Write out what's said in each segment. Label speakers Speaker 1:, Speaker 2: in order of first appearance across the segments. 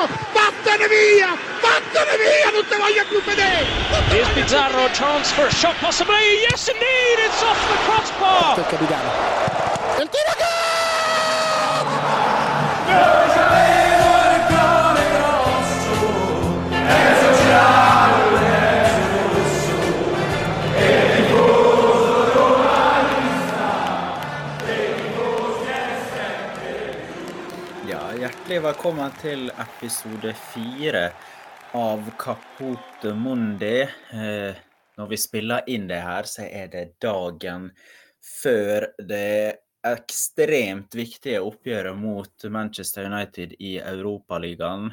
Speaker 1: Marco, vattene via! Vattene via! Non te voglio più vedere!
Speaker 2: Here's Pizarro, chance for a shot possibly. Yes, indeed, it's off the crossbar.
Speaker 1: Il capitano. Il tiro che...
Speaker 3: velkommen til episode fire av Capote Mundi. Eh, når vi spiller inn det her, så er det dagen før det ekstremt viktige oppgjøret mot Manchester United i Europaligaen.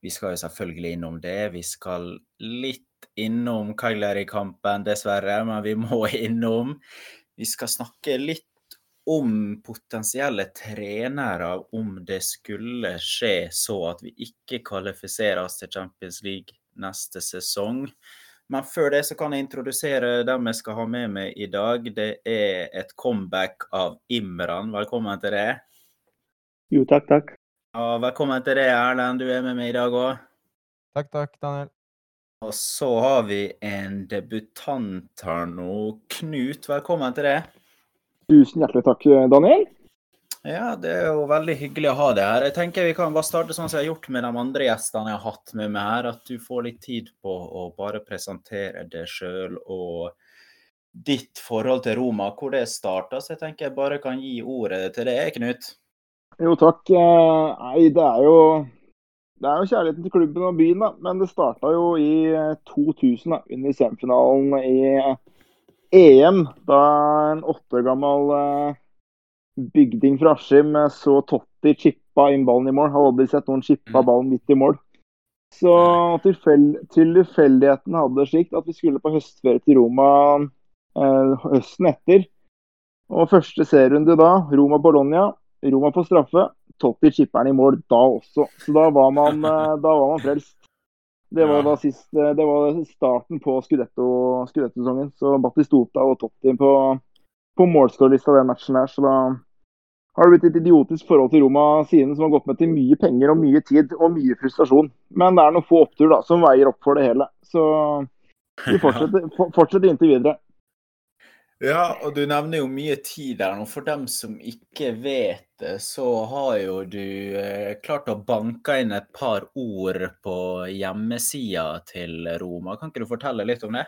Speaker 3: Vi skal jo selvfølgelig innom det. Vi skal litt innom Cagliari-kampen, dessverre, men vi må innom. Vi skal snakke litt om potensielle trenere om det skulle skje så at vi ikke kvalifiserer oss til Champions League neste sesong. Men før det så kan jeg introdusere dem jeg skal ha med meg i dag. Det er et comeback av Imran. Velkommen til det.
Speaker 4: Jo, takk, takk.
Speaker 3: Ja, velkommen til det, Erlend. Du er med meg i dag òg.
Speaker 5: Takk, takk, Daniel.
Speaker 3: Og så har vi en debutant her nå. Knut, velkommen til det.
Speaker 4: Tusen hjertelig takk, Daniel.
Speaker 3: Ja, det er jo veldig hyggelig å ha deg her. Jeg tenker Vi kan bare starte sånn som jeg har gjort med de andre gjestene jeg har hatt med meg her. At du får litt tid på å bare presentere deg sjøl og ditt forhold til Roma, hvor det starta. Så jeg tenker jeg bare kan gi ordet til deg, Knut.
Speaker 4: Jo, takk. Eh, Nei, det er jo det er jo kjærligheten til klubben og byen, da. Men det starta jo i eh, 2000, da, under semifinalen i eh, EM. Da en åtte år gammel eh, bygding fra Askim eh, så Totti chippa inn ballen i mål. Har aldri sett noen chippa ballen midt i mål. Så tilfeldigheten hadde det slik at vi skulle på høstferie til Roma eh, høsten etter. Og første serierunde da, Roma-Bologna. Roma på straffe. Totti chipper'n i mål da også. Så da var man, da var man frelst. Det var,
Speaker 3: Ja.
Speaker 4: sist, eh, det var starten på Scudetto- Scudetto-sesongen. Så Battistota og Totti på, på målskårerlista den matchen der. Så da har det blitt et idiotisk forhold til Roma siden, som har gått med til mye penger og mye tid og mye frustrasjon. Men det er noen få opptur da, som veier opp for det hele. Så vi fortsetter, for- fortsetter inntil videre.
Speaker 3: Ja, og du nevner jo mye tid der nå. For dem som ikke vet det, så har jo du eh, klart å banke inn et par ord på hjemmesida til Roma. Kan ikke du fortelle litt om det?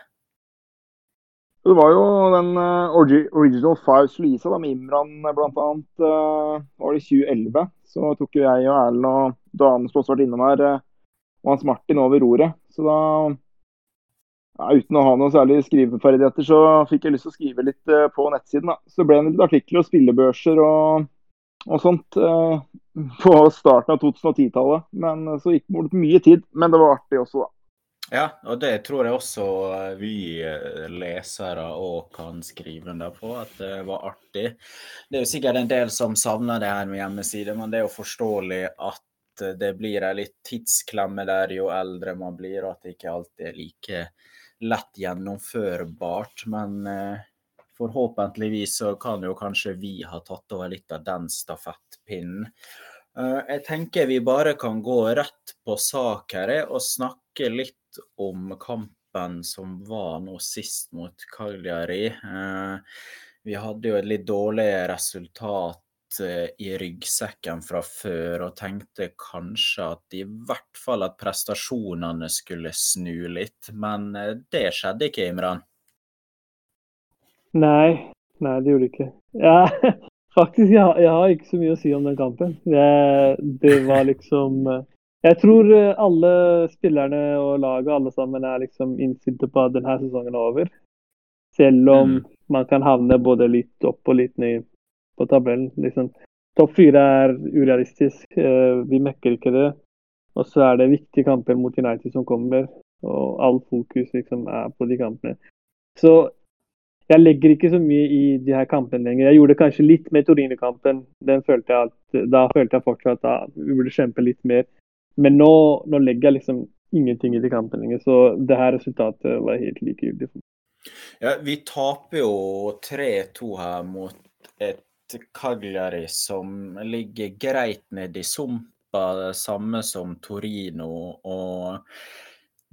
Speaker 4: Det var jo den eh, Original Five-slisa med Imran bl.a. Uh, var det i 2011. Så tok jo jeg og Erlend og Dane som også har vært innom her, eh, og Hans Martin over roret. Så da, ja, uten å ha noe særlig skriveferdigheter, så fikk jeg lyst til å skrive litt uh, på nettsiden. da. Så det ble en litt artikler og spillebørser og, og sånt uh, på starten av 2010-tallet. Men eh, så gikk det mye tid. Men det var artig også, da.
Speaker 3: Ja, og det tror jeg også vi lesere òg kan skrive under på, at det var artig. Det er jo sikkert en del som savner det her med hjemmeside, men det er jo forståelig at det blir ei litt tidsklemme der jo eldre man blir, og at det ikke alltid er like lett gjennomførbart. Men eh, forhåpentligvis så kan jo kanskje vi ha tatt over litt av den stafettpinnen. Eh, Jeg tenker vi bare kan gå rett på sak her eh, og snakke litt om kampen som var nå sist mot Cagliari. Vi hadde jo et litt dårlig resultat i ryggsekken fra før, og tenkte kanskje at i hvert fall at prestasjonene skulle snu litt. Men eh, det skjedde ikke, Imran.
Speaker 4: Nei, nei, det gjorde det ikke. Ja, faktisk, jeg, har- jeg har ikke så mye å si om den kampen. Det, det var liksom eh, Jeg tror eh, alle spillerne og laget alle sammen er liksom innstilte på at denne sesongen er over. Selv om
Speaker 3: Mm.
Speaker 4: man kan havne både litt opp og litt ned på tabellen. Liksom. Topp fire er urealistisk. Eh, Vi mekker ikke det. Og så er det viktige kamper mot United som kommer, og all fokus liksom er på de kampene. Så jeg legger ikke så mye i de her kampene lenger. Jeg gjorde kanskje litt med Torino-kampen. Da følte jeg fortsatt at vi burde kjempe litt mer. Men nå, nå legger jeg liksom ingenting i de kampene lenger. Så det her resultatet var helt likegyldig for.
Speaker 3: Ja, vi taper jo 3-2 her mot et Cagliari som ligger greit nede i sumpa det samme som Torino. og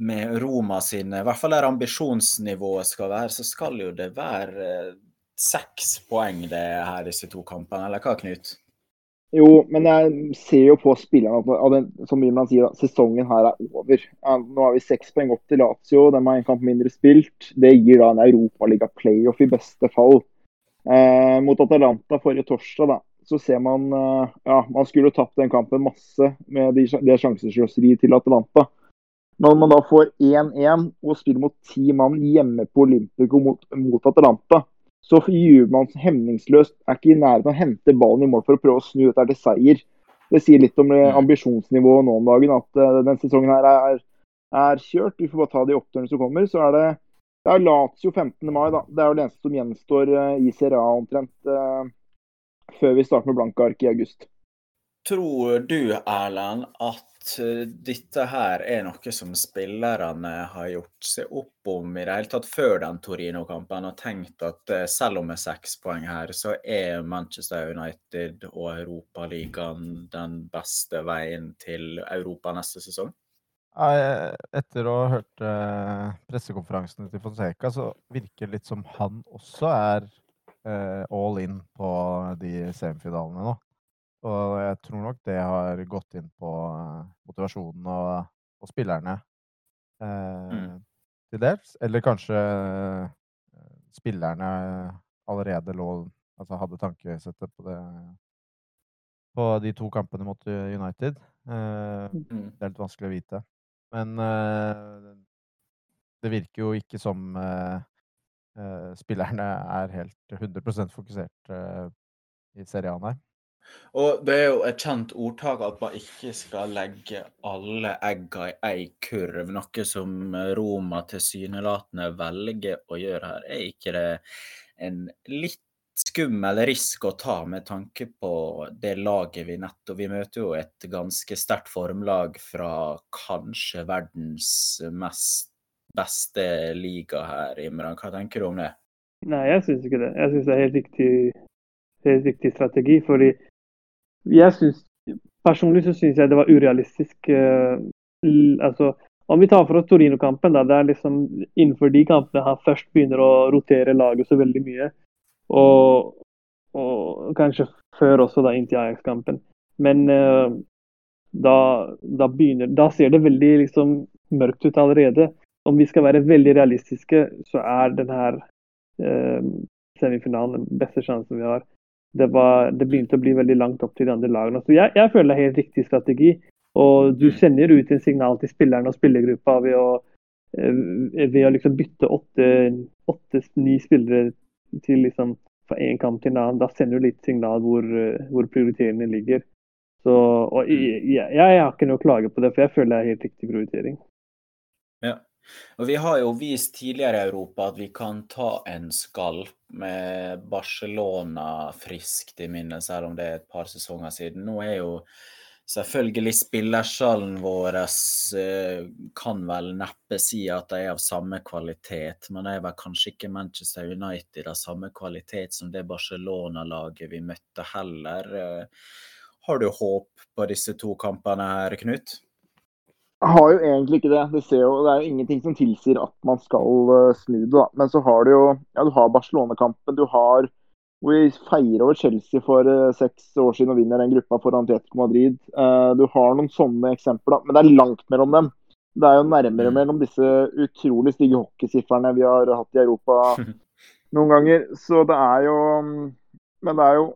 Speaker 3: med Roma sine, i hvert fall der ambisjonsnivået skal være, så skal jo det være eh, seks poeng det her disse to kampene, eller hva, Knut?
Speaker 4: Jo, men jeg ser jo på spillerne at den, som man sier, sesongen her er over. Nå har vi seks poeng opp til Lazio, de har en kamp mindre spilt. Det gir da en europaliga-playoff i beste fall. Eh, mot Atalanta forrige torsdag da, så ser man eh, ja, man skulle tapt den kampen masse med det de sjansesløseriet til Atalanta. Når man da får 1-1 og spiller mot ti mann hjemme på Olympico mot, mot Atalanta, så gjør man hemningsløst. Er ikke i nærheten av å hente ballen i mål for å prøve å snu dette til seier. Det sier litt om mm. ambisjonsnivået nå om dagen, at uh, den sesongen her er, er, kjørt. Vi får bare ta de oppturene som kommer. Så er det, det er Lazio 15. mai, da. Det er jo det eneste som gjenstår uh, i Serie A omtrent. Uh, før vi starter med blanke ark i august.
Speaker 3: Tror du, Erlend, at Eh, dette her er noe som spillerne har gjort seg opp om i det hele tatt før den Torino-kampen, og tenkt at eh, selv om det er seks poeng her, så er Manchester United og Europaligaen den beste veien til Europa neste sesong?
Speaker 5: Etter å ha hørt eh, pressekonferansene til Fonseca, så virker det litt som han også er all in på de semifinalene nå. Og jeg tror nok det har gått inn på eh, motivasjonen og, og spillerne eh, mm. til dels. Eller kanskje eh, spillerne allerede lå Altså hadde tankesettet på det på de to kampene mot United. Eh, mm. Det er litt vanskelig å vite. Men eh, det virker jo ikke som eh, spillerne er helt 100% fokusert i serien her.
Speaker 3: Og det er jo et kjent ordtak at man ikke skal legge alle egga i ei kurv, noe som Roma tilsynelatende velger å gjøre her. Er ikke det en litt skummel risk å ta med tanke på det laget vi nettopp Vi møter jo et ganske sterkt formlag fra kanskje verdens mest beste liga her, Imran. Hva tenker du om det?
Speaker 6: Nei, jeg syns ikke det. Jeg syns det er helt riktig, helt riktig strategi. fordi jeg synes, Personlig så syns jeg det var urealistisk. Uh, altså, om vi tar for oss Torino-kampen, det er liksom innenfor de kampene han først begynner å rotere laget så veldig mye. Og, og kanskje før også, da, inntil Ajax-kampen. Men uh, da, da, begynner, da ser det veldig liksom, mørkt ut allerede. Om vi skal være veldig realistiske, så er denne uh, semifinalen den beste sjansen vi har det, var, det, begynte å bli veldig langt opp til de andre lagene. Så jeg, jeg føler det er helt riktig strategi. Og du sender ut en signal til spillerne og spillergruppa ved å, eh, ved å liksom bytte åtte-ni spillere til liksom fra én kamp til en annen. Da sender du litt signal hvor, hvor prioriteringene ligger. Så, og mm. jeg, jeg, jeg, har ikke noe å klage på det, for jeg føler det er helt riktig prioritering.
Speaker 3: Ja. Og Vi har jo vist tidligere i Europa at vi kan ta en skalp med Barcelona friskt i minne, selv om det er et par sesonger siden. Nå er jo selvfølgelig spillersalen vår eh, kan vel neppe si at de er av samme kvalitet, men det er vel kanskje ikke Manchester United av samme kvalitet som det Barcelona-laget vi møtte heller. Eh, har du håp på disse to kampene her, Knut?
Speaker 4: Jeg har jo egentlig ikke det. Det, jo, det, er jo ingenting som tilsier at man skal uh, snu det. Men så har du jo ja, du har Barcelona-kampen. Du har hvor vi feirer over Chelsea for uh, seks år siden og vinner den gruppa foran Atletico Madrid. Uh, du har noen sånne eksempler, men det er langt mellom dem. Det er jo nærmere mm. mellom disse utrolig stygge hockeysifrene vi har hatt i Europa noen ganger. Så det er jo Men det er jo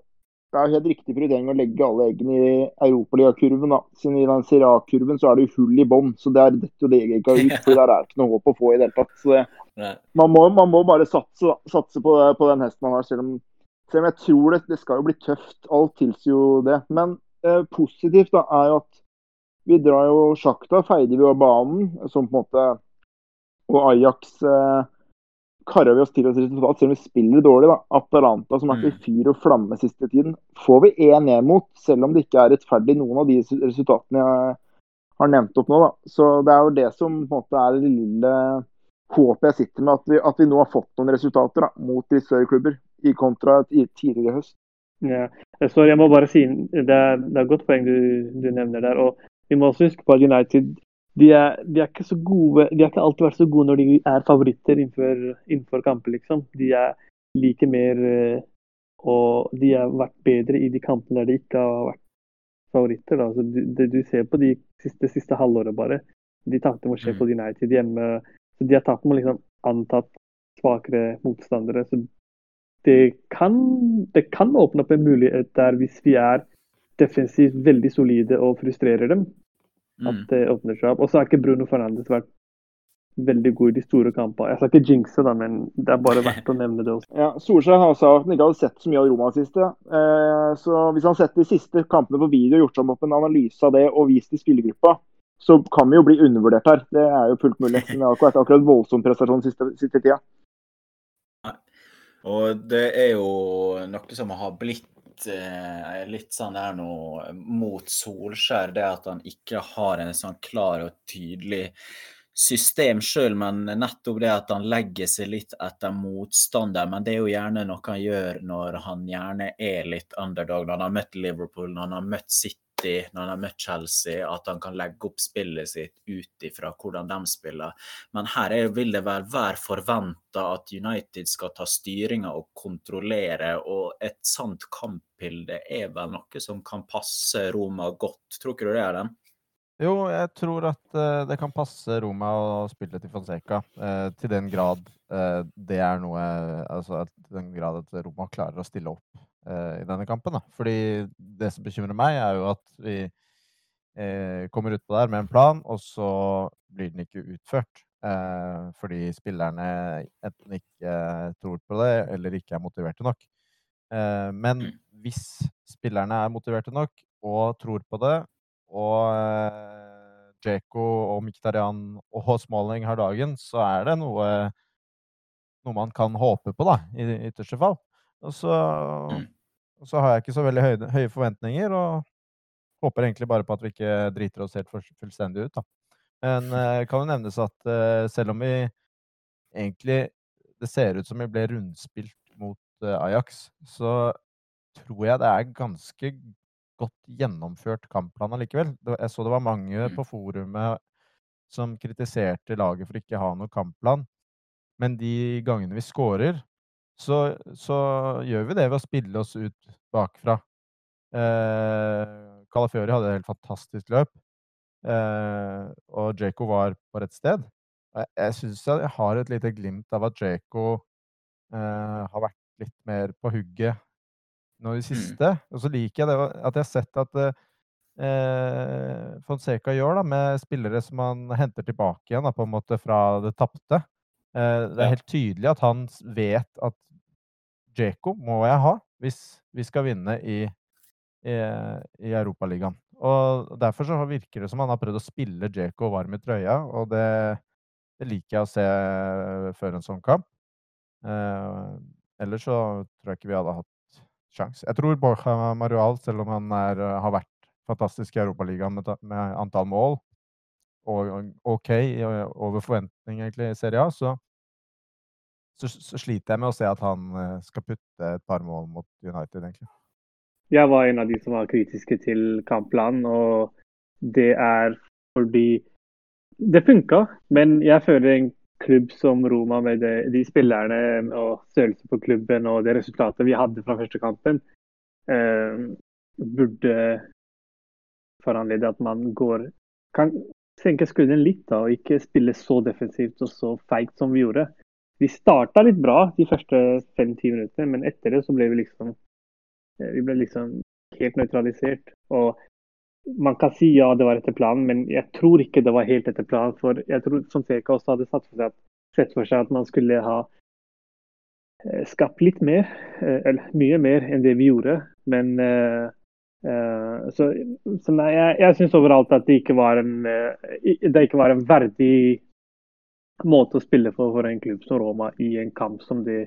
Speaker 4: det er helt riktig prioritering å legge alle eggene i europaligakurven. Siden I den Sirac-kurven så er det jo hull i bånn, så det er jo det egget ut. for Der er ikke noe håp å få i det hele tatt. Så det, man, må, man, må, bare satse, satse på, på, den hesten man har, selv om, selv om jeg tror det, det, skal jo bli tøft. Alt tilsier jo det. Men eh, positivt da, er jo at vi drar jo sjakta, feider vi av banen, som på en måte Og Ajax eh, karer vi oss til et resultat, selv om vi spiller dårlig. da. Atalanta, som har vært i mm. fyr og flamme siste tiden, får vi 1-1 mot, selv om det ikke er rettferdig noen av de resultatene jeg har nevnt opp nå. da. Så Det er jo det som på en måte er det lille håpet jeg sitter med, at vi, at vi nå har fått noen resultater da, mot de større klubber, i kontra tidligere i høst.
Speaker 6: Ja. Sorry, jeg må bare si det er, det er et godt poeng du, du, nevner der. og Vi må også huske på at United de er, de er, ikke så gode, de har ikke alltid vært så gode når de er favoritter innenfor, innenfor kamper. liksom. De er like mer eh, Og de har vært bedre i de kampene der de ikke har vært favoritter. da. Så det du ser på de siste, siste halvåret, bare. De tapte mot Sheffield mm. United hjemme. så De har tapt mot liksom antatt svakere motstandere. så det kan, det kan åpne opp en mulighet der hvis vi er defensivt veldig solide og frustrerer dem. At mm. det åpner seg opp. Og så har ikke Bruno Fernandes vært veldig god i de store kampene. Jeg skal ikke jinxe, da, men det er bare verdt å nevne det også.
Speaker 4: Ja, Solskjær har sagt at han ikke hadde sett så mye av Roma siste. Eh, så hvis han setter de siste kampene på video, og gjort seg opp en analyse av det og vist i spillergruppa, så kan vi jo bli undervurdert her. Det er jo fullt mulig. Men det har ikke vært akkurat voldsom prestasjon siste, siste tida.
Speaker 3: Og det er jo noe som har blitt eh, litt sånn der nå mot Solskjær, det at han ikke har en sånn klar og tydelig system sjøl, men nettopp det at han legger seg litt etter motstander. Men det er jo gjerne noe han gjør når han gjerne er litt underdog. Når han har møtt Liverpool, når han har møtt City City når han har møtt Chelsea, at han kan legge opp spillet sitt ut ifra hvordan de spiller. Men her er, vil det vel være forventa at United skal ta styringa og kontrollere, og et sant kampbilde er vel noe som kan passe Roma godt. Tror ikke du det den?
Speaker 5: Jo, jeg tror at uh, det kan passe Roma å spille til Fonseca. Uh, til den grad uh, det er noe Altså til den grad at Roma klarer å stille opp Eh, i denne kampen. Da. Fordi det som bekymrer meg, er jo at vi eh, kommer utpå der med en plan, og så blir den ikke utført. Eh, fordi spillerne enten ikke tror på det, eller ikke er motiverte nok. Eh, men mm. hvis spillerne er motiverte nok og tror på det, og eh, Djeko og Miktarian og Smalling har dagen, så er det noe, noe man kan håpe på, da, i ytterste fall. Og så, mm. og så, har jeg ikke så veldig høye, høye, forventninger, og håper egentlig bare på at vi ikke driter oss helt fullstendig ut. Da. Men uh, kan jo nevnes at uh, selv om vi egentlig Det ser ut som vi ble rundspilt mot uh, Ajax, så tror jeg det er ganske godt gjennomført kampplan allikevel. Jeg så det var mange på forumet som kritiserte laget for ikke å ha noen kampplan. Men de gangene vi scorer, så, så, gjør vi det ved å spille oss ut bakfra. Eh, Calafiori hadde et helt fantastisk løp, eh, og Jaco var på rett sted. Jeg, jeg syns jeg har et lite glimt av at Jaco eh, har vært litt mer på hugget nå i det mm. siste. Og så liker jeg det at jeg har sett at eh, Fonseca gjør da, med spillere som han henter tilbake igjen da, på en måte fra det tapte. Eh, det er helt tydelig at han vet at Djeko må jeg ha hvis vi skal vinne i, i, i Europaligaen. Og derfor så virker det som han har prøvd å spille Djeko varm i trøya, og det, det, liker jeg å se før en sånn kamp. Eh, ellers så tror jeg ikke vi hadde hatt sjans. Jeg tror Borja Marual, selv om han er, har vært fantastisk i Europaligaen med, med antall mål, OK over forventning egentlig i Serie A, så, så, så, sliter jeg med å se at han skal putte et par mål mot United, egentlig.
Speaker 6: Jeg var en av de som var kritiske til kampplanen, og det er fordi det funka. Men jeg føler en klubb som Roma, med de, de spillerne og størrelse på klubben og det resultatet vi hadde fra første kampen, eh, burde foranlede at man går kan, senke skuldrene litt da, og ikke spille så defensivt og så feigt som vi gjorde. Vi starta litt bra de første fem-ti minuttene, men etter det så ble vi liksom eh, vi ble liksom helt nøytralisert. Og man kan si ja, det var etter planen, men jeg tror ikke det var helt etter planen. For jeg tror som Seka også hadde satt for seg at, sett for seg at man skulle ha eh, skapt litt mer, eh, eller mye mer enn det vi gjorde. Men Uh, så, så nei, jeg, jeg syns overalt at det ikke var en uh, det ikke var en verdig måte å spille for for en klubb som Roma i en kamp som det,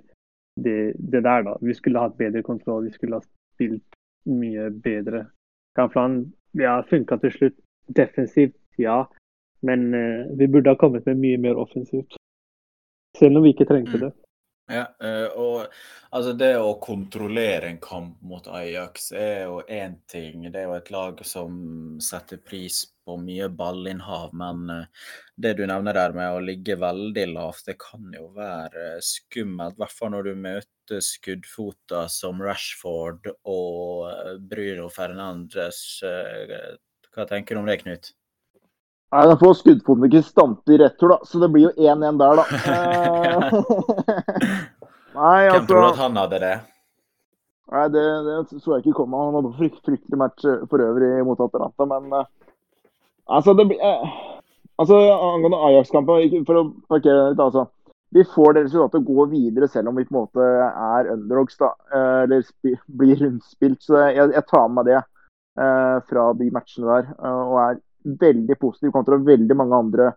Speaker 6: det, det der. da. Vi skulle hatt bedre kontroll, vi skulle ha spilt mye bedre. Kamplan ja, funka til slutt. Defensivt, ja. Men uh, vi burde ha kommet med mye mer offensivt. Selv om vi ikke trengte mm. det.
Speaker 3: Ja, eh, og altså det å kontrollere en kamp mot Ajax er jo én ting. Det er jo et lag som setter pris på mye ballinnhav. Men eh, det du nevner der med å ligge veldig lavt, det kan jo være skummelt. I hvert fall når du møter skuddfota som Rashford og eh, Bruno Fernandes. Hva tenker du om det, Knut?
Speaker 4: Nei, Da får skuddfoten ikke stampe i retur, da. Så det blir jo 1-1 der, da. Eh, Nei,
Speaker 3: Hvem
Speaker 4: altså
Speaker 3: tror du at han hadde det?
Speaker 4: Nei, det, det så jeg ikke komme. Han hadde frykt, fryktelig match eh, for øvrig mot Atalanta, men uh, Altså, det blir eh, Altså, angående Ajax-kampen, for å parkere det litt, altså. Vi får det resultatet å gå videre selv om vi på en måte er underdogs, da. Uh, Eller blir rundspilt. Så jeg, jeg tar med meg det fra de matchene der. Og er veldig positiv kontra veldig mange andre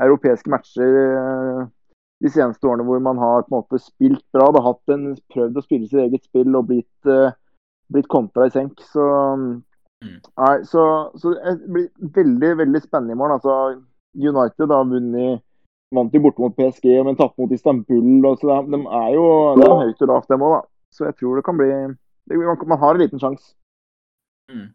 Speaker 4: europeiske matcher eh, de seneste årene hvor man har på en måte spilt bra. Har hatt en, prøvd å spille sitt eget spill og blitt, eh, blitt kontra i senk. Så,
Speaker 3: Mm.
Speaker 4: nei, så, så det blir veldig veldig spennende i morgen. Altså, United har vunnet Vant jo borte mot PSG, men tapte mot Istanbul. Og så det, de er jo det er høyt og lavt, dem òg. Så jeg tror det kan bli det, man, man har en liten sjanse.
Speaker 3: Mm.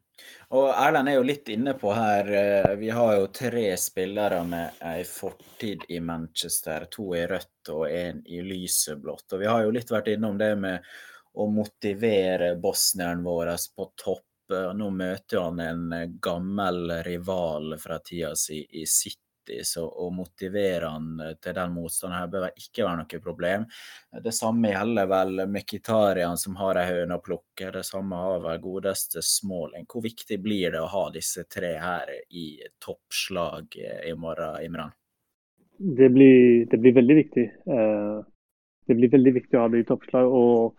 Speaker 3: Og Erlend er jo litt inne på her eh, Vi har jo tre spillere med ei fortid i Manchester. To i rødt og én i lyseblått. Og vi har jo litt vært innom det med å motivere bosnieren vår på topp. Eh, Nå møter han en eh, gammel rival fra tida si i City, så og, motivere han eh, til den motstanden her bør ikke være noe problem. Det samme gjelder vel Mkhitarian som har ei høne å plukke. Det samme har vel godeste Småling. Hvor viktig blir det å ha disse tre her i toppslag i morgen, Imran?
Speaker 6: Det blir, det blir veldig viktig. Eh, Det blir veldig viktig å ha det i toppslag. Og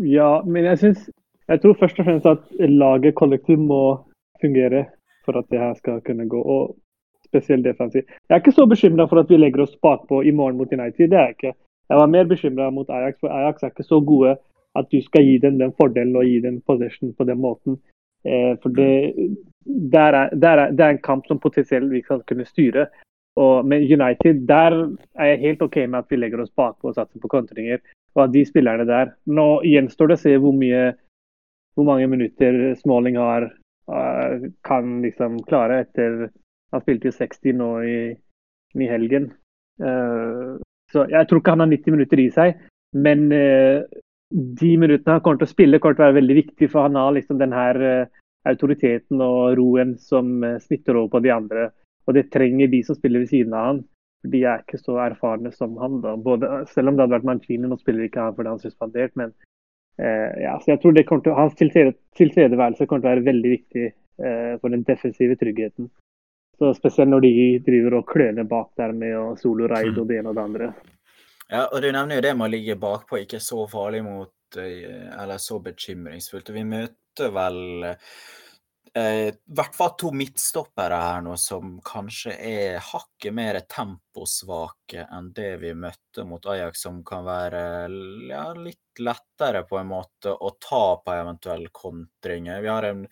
Speaker 6: ja, men jeg syns Jeg tror først og fremst at laget kollektivt må fungere for at det her skal kunne gå. Og spesielt defensivt. Jeg er ikke så bekymra for at vi legger oss bakpå i morgen mot United. Det er jeg ikke. Jeg var mer bekymra mot Ajax, for Ajax er ikke så gode at du skal gi dem den fordelen og gi dem possession på den måten. Eh, for det, der er, der er, det er en kamp som potensielt vi kan kunne styre. Og men United, der er jeg helt OK med at vi legger oss bakpå og satser på kontringer. Og at de spillerne der Nå gjenstår det å se hvor mye hvor mange minutter Smalling har kan liksom klare etter Han spilte jo 60 nå i, i helgen. Uh, så jeg tror ikke han har 90 minutter i seg. Men uh, de minuttene han kommer til å spille, kommer til å være veldig viktig, for han har liksom den her autoriteten og roen som smitter over på de andre. Og det trenger de som spiller ved siden av han. De er ikke så erfarne som han. da. Både, selv om det hadde vært Mancini, nå spiller ikke han fordi han er suspendert. Men ja, så jeg tror det kommer til, hans tilstede, tilstedeværelse kommer til å være veldig viktig eh, for den defensive tryggheten. Så Spesielt når de driver og kløner bak der med å solo raid og det ene og det andre.
Speaker 3: Ja, og du nevner jo det med å ligge bakpå, ikke så farlig mot Eller så bekymringsfullt. Og vi møter vel eh, i hvert fall to midtstoppere her nå som kanskje er hakket mer temposvake enn det vi møtte mot Ajax, som kan være ja, litt lettere på en måte å ta på eventuelle kontringer. Vi har en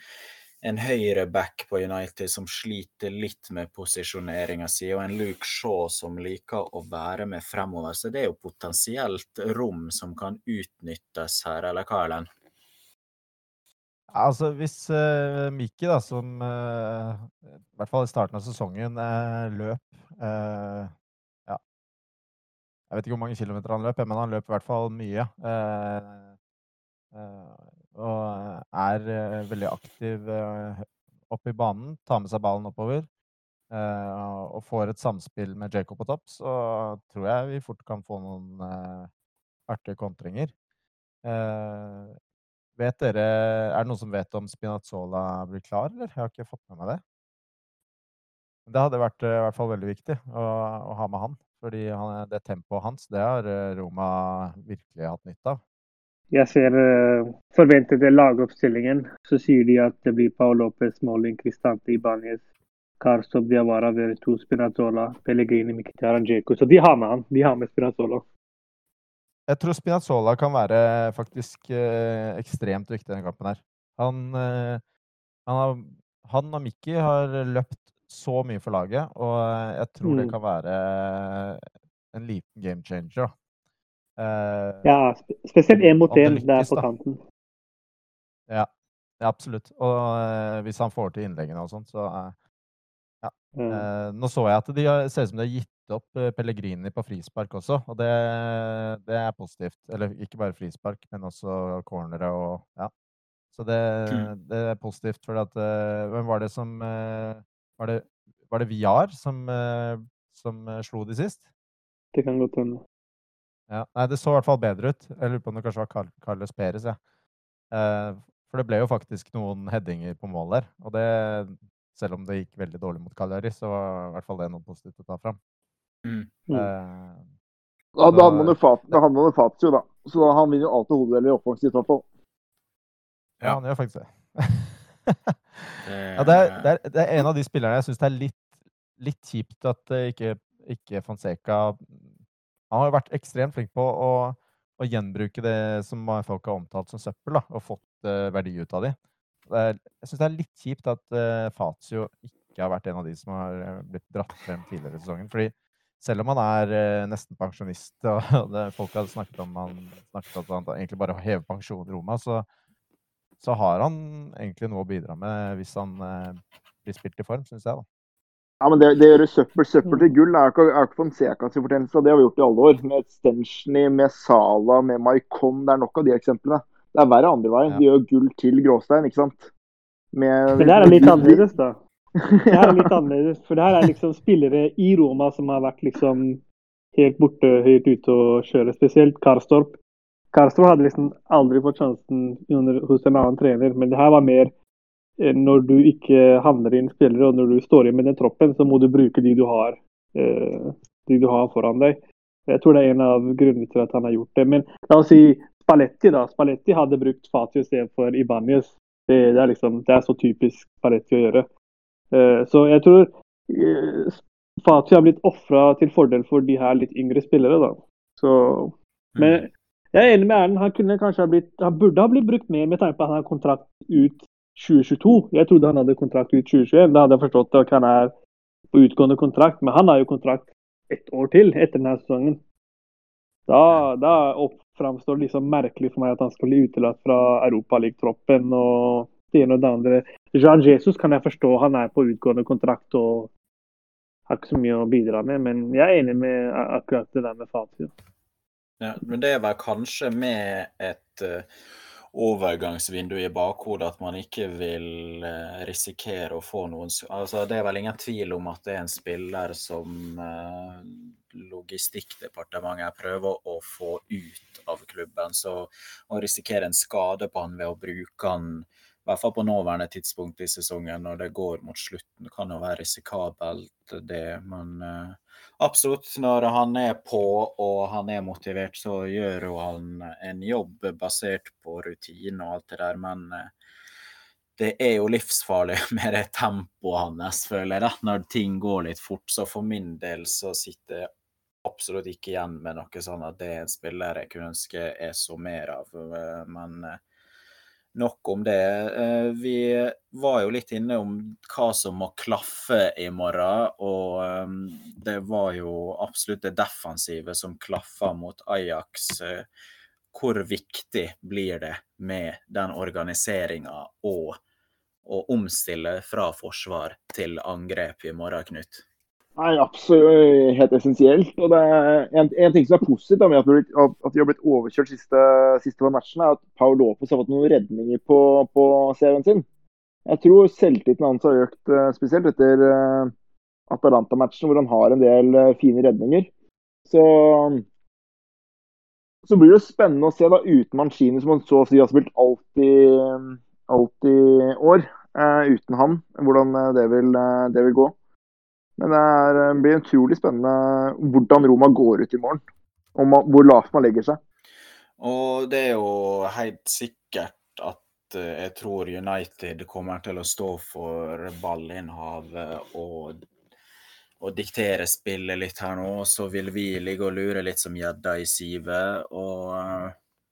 Speaker 3: en høyreback på United som sliter litt med posisjoneringa si, og en Luke Shaw som liker å være med fremover. Så det er jo potensielt rom som kan utnyttes her, eller hva, Erlend?
Speaker 5: Altså, hvis uh, Miki, da, som uh, i hvert fall i starten av sesongen uh, løp Ja. Jeg vet ikke hvor mange kilometer han løp, men han løp i hvert fall mye. og er veldig aktiv oppe i banen. Tar med seg ballen oppover. og får et samspill med Jacob på topp, så tror jeg vi fort kan få noen artige kontringer. Vet dere, Er det noen som vet om Spinazzola blir klar, eller? Jeg har ikke fått med meg det. Det hadde vært i hvert fall veldig viktig å, å ha med han. Fordi han, det tempoet hans, det har Roma virkelig hatt nytte av.
Speaker 6: Jeg ser uh, forventede lagoppstillingen. Så sier de at det blir Paul Lopez, Molin, Cristante, Ibanez, Karstov, Diawara, Veretu, Spinazzola, Pellegrini, Mkhitaryan, Djeko. Så de har med han. De har med Spinazzola.
Speaker 5: Jeg tror Spinazzola kan være faktisk eh, ekstremt viktig i denne kampen her. Han, eh, han, har, han og Mikki har løpt så mye for laget, og jeg tror mm. det kan være en liten game changer. Eh,
Speaker 6: Ja, spesielt én mot én der på kanten.
Speaker 5: Ja, ja, absolutt. Og eh, hvis han får til innleggene og sånt, så eh,
Speaker 6: Ja.
Speaker 5: eh, Nå så jeg at de ser ut som de har gitt opp eh, Pellegrini på frispark også, og det, det er positivt. Eller ikke bare frispark, men også cornere og Ja. Så det,
Speaker 3: Mm.
Speaker 5: det er positivt, for at eh, Hvem var det som Var det, var det Viar som, som slo de sist?
Speaker 6: Det kan godt hende.
Speaker 5: Ja. Nei, det så i hvert fall bedre ut. Jeg lurer på om det kanskje var Car Carlos Perez, ja. Eh, for det ble jo faktisk noen headinger på mål der. Og det, selv om det gikk veldig dårlig mot Cagliari, så var i hvert fall det noe positivt å ta fram.
Speaker 3: Mm.
Speaker 6: Mm.
Speaker 5: Eh,
Speaker 4: Da, da
Speaker 5: handler
Speaker 4: hadde Fatio, da. Så han vinner jo alltid hodedeler offensivt, i hvert fall.
Speaker 5: ja,
Speaker 3: Ja.
Speaker 5: han gjør faktisk det.
Speaker 3: Det,
Speaker 5: ja, det, er, det, er, det er en av de spillerne jeg syns det er litt, litt kjipt at eh, ikke, ikke Fonseca Han har jo vært ekstremt flink på å, å gjenbruke det som folk har omtalt som søppel, da, og fått uh, verdi ut av de. Det er, jeg syns det er litt kjipt at uh, Fazio ikke har vært en av de som har eh, blitt dratt frem tidligere i sesongen. fordi selv om han er uh, nesten pensjonist, og det, folk hadde snakket om han snakket om at han egentlig bare hever pensjon i Roma, så, så har han egentlig noe å bidra med hvis han uh, blir spilt i form, syns jeg. da.
Speaker 4: Ja, men det, det gjør søppel, søppel til gull er ikke, er ikke Fonsecas fortjeneste. Det har vi gjort i alle år. Med Stenchny, med Sala, med Maikon. Det er nok av de eksemplene. Det er verre andre veien.
Speaker 5: Ja.
Speaker 4: De gjør gull til gråstein, ikke sant. Med,
Speaker 6: Men det her er litt annerledes, da. Det her er litt annerledes, for det her er liksom spillere i Roma som har vært liksom helt borte, høyt ute og kjøre. Spesielt Karstorp. Karstorp hadde liksom aldri fått sjansen under, hos en annen trener, men det her var mer eh, når du ikke handler inn spillere, og når du står igjen med den troppen, så må du bruke de du har, eh, de du har foran deg. Jeg tror det er en av grunnene til at han har gjort det. Men la oss si Spalletti, da. Spalletti hadde brukt Fati istedenfor Ibanez. Det, det, er liksom, det er så typisk Spalletti å gjøre. Uh, så jeg tror uh, Fati har blitt ofra til fordel for de her litt yngre spillere, da. Så,
Speaker 3: Mm.
Speaker 6: men jeg er enig med Erlend. Han, kunne kanskje ha blitt, han burde ha blitt brukt mer med tanke på at han har kontrakt ut 2022. Jeg trodde han hadde kontrakt ut 2021. Da hadde jeg forstått at han er på utgående kontrakt, men han har jo kontrakt ett år til etter denne sesongen. Da, da opp- framstår det liksom merkelig for meg at han skal bli utelatt fra Europaligatroppen og det ene og det andre. Jean Jesus kan jeg forstå, han er på utgående kontrakt og har ikke så mye å bidra med, men jeg er enig med akkurat det der med Fatio.
Speaker 3: Ja, men det er vel kanskje med et eh, overgangsvindu i bakhodet at man ikke vil eh, risikere å få noen altså Det er vel ingen tvil om at det er en spiller som Logistikkdepartementet prøver å få ut av klubben. Så å risikere en skade på han ved å bruke han i hvert fall på nåværende tidspunkt i sesongen, når det går mot slutten, kan jo være risikabelt, det. Men eh, absolutt, når han er på og han er motivert, så gjør jo han en jobb basert på rutine og alt det der. Men eh, det er jo livsfarlig med det tempoet hans, føler jeg, da, når ting går litt fort. Så for min del så sitter jeg absolutt ikke igjen med noe sånn at det er en spiller jeg kunne ønske jeg så mer av. eh, Men eh, Nok om det. Eh, Vi var jo litt inne om hva som må klaffe i morgen, og det var jo absolutt det defensive som klaffa mot Ajax. Hvor viktig blir det med den organiseringa og å omstille fra forsvar til angrep i morgen, Knut?
Speaker 4: Nei, absolutt helt essensielt. Og det er en, en ting som er positivt med at vi, har blitt- overkjørt siste, siste par matchene, er at Paul Lopez har fått noen redninger på, på serien sin. Jeg tror selvtilliten hans har økt, eh, spesielt etter eh, Atalanta-matchen, hvor han har en del eh, fine redninger. Så, så blir det spennende å se da uten Mancini, som han så å si har spilt alt i år, uh, uten han, hvordan det vil, det vil gå. Men det er, eh, blir utrolig spennende hvordan Roma går ut i morgen. Og man, hvor lavt man legger seg.
Speaker 3: Og det er jo helt sikkert at eh, jeg tror United kommer til å stå for ballinnhavet og, og diktere spillet litt her nå. Så vil vi ligge og lure litt som gjedda i sivet. Eh,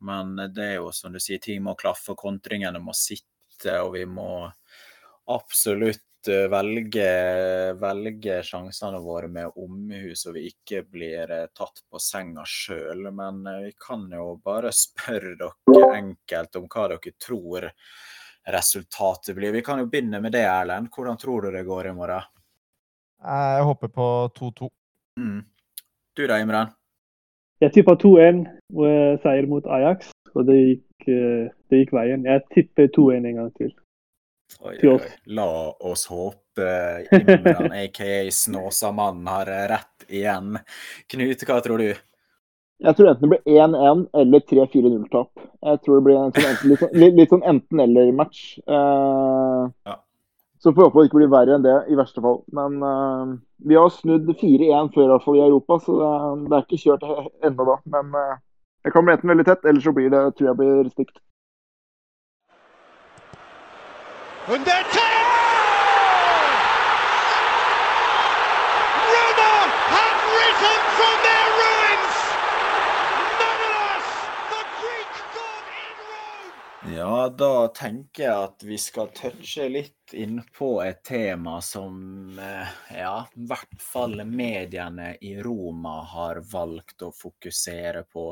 Speaker 3: men det er jo som du sier, ting må klaffe, kontringene må sitte, og vi må absolutt eh, velge, velge sjansene våre med omhu, så vi ikke blir eh, tatt på senga sjøl. Men eh, vi kan jo bare spørre dere enkelt om hva dere tror resultatet blir. Vi kan jo begynne med det, Erlend. Hvordan tror du det går i morgen?
Speaker 5: Jeg håper på 2-2.
Speaker 3: Mm. Du da, Imran?
Speaker 6: Jeg tippa 2-1 og seier mot Ajax, og det gikk, eh, det gikk veien. Jeg tipper 2-1 en gang til.
Speaker 3: Oi, oi, oi. La oss håpe Imran, aka Snåsamannen, har rett igjen. Knut, hva tror du?
Speaker 4: Jeg tror enten det blir 1-1 eller 3-4-0-tap. Jeg tror det blir en sånn, enten- litt, sånn- litt, sånn enten-eller-match. Uh,
Speaker 3: Ja.
Speaker 4: Så får vi håpe det ikke blir verre enn det, i verste fall. Men uh, vi har snudd 4-1 før i hvert fall i Europa, så det, det er ikke kjørt ennå da. Men uh, det kan bli enten veldig tett, eller så blir det, tror jeg blir stygt.
Speaker 1: 110!
Speaker 3: Ja, da tenker jeg at vi skal touche litt inn på et tema som eh, ja, i hvert fall mediene i Roma har valgt å fokusere på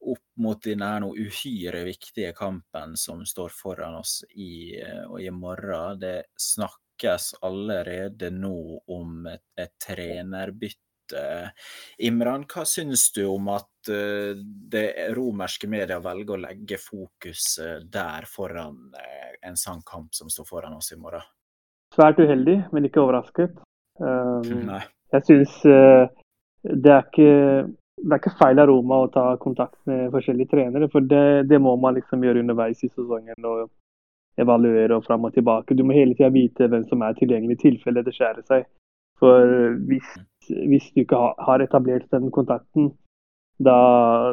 Speaker 3: opp mot denne uhyre viktige kampen som står foran oss i, eh, i morgen. Det snakkes allerede nå om et, et trenerbytte. Imran, hva syns du om at eh, det romerske media velger å legge fokus der foran eh, en sånn kamp som står foran oss i morgen?
Speaker 6: Svært uheldig, men ikke overrasket. Um, jeg syns det, er ikke, det er ikke feil av Roma å ta kontakt med forskjellige trenere, for det, det må man liksom gjøre underveis i sesongen. og Evaluere og fram og tilbake. Du må hele tida vite hvem som er tilgjengelig i tilfelle det skjærer seg. For hvis, hvis du ikke har, har etablert den kontakten, da,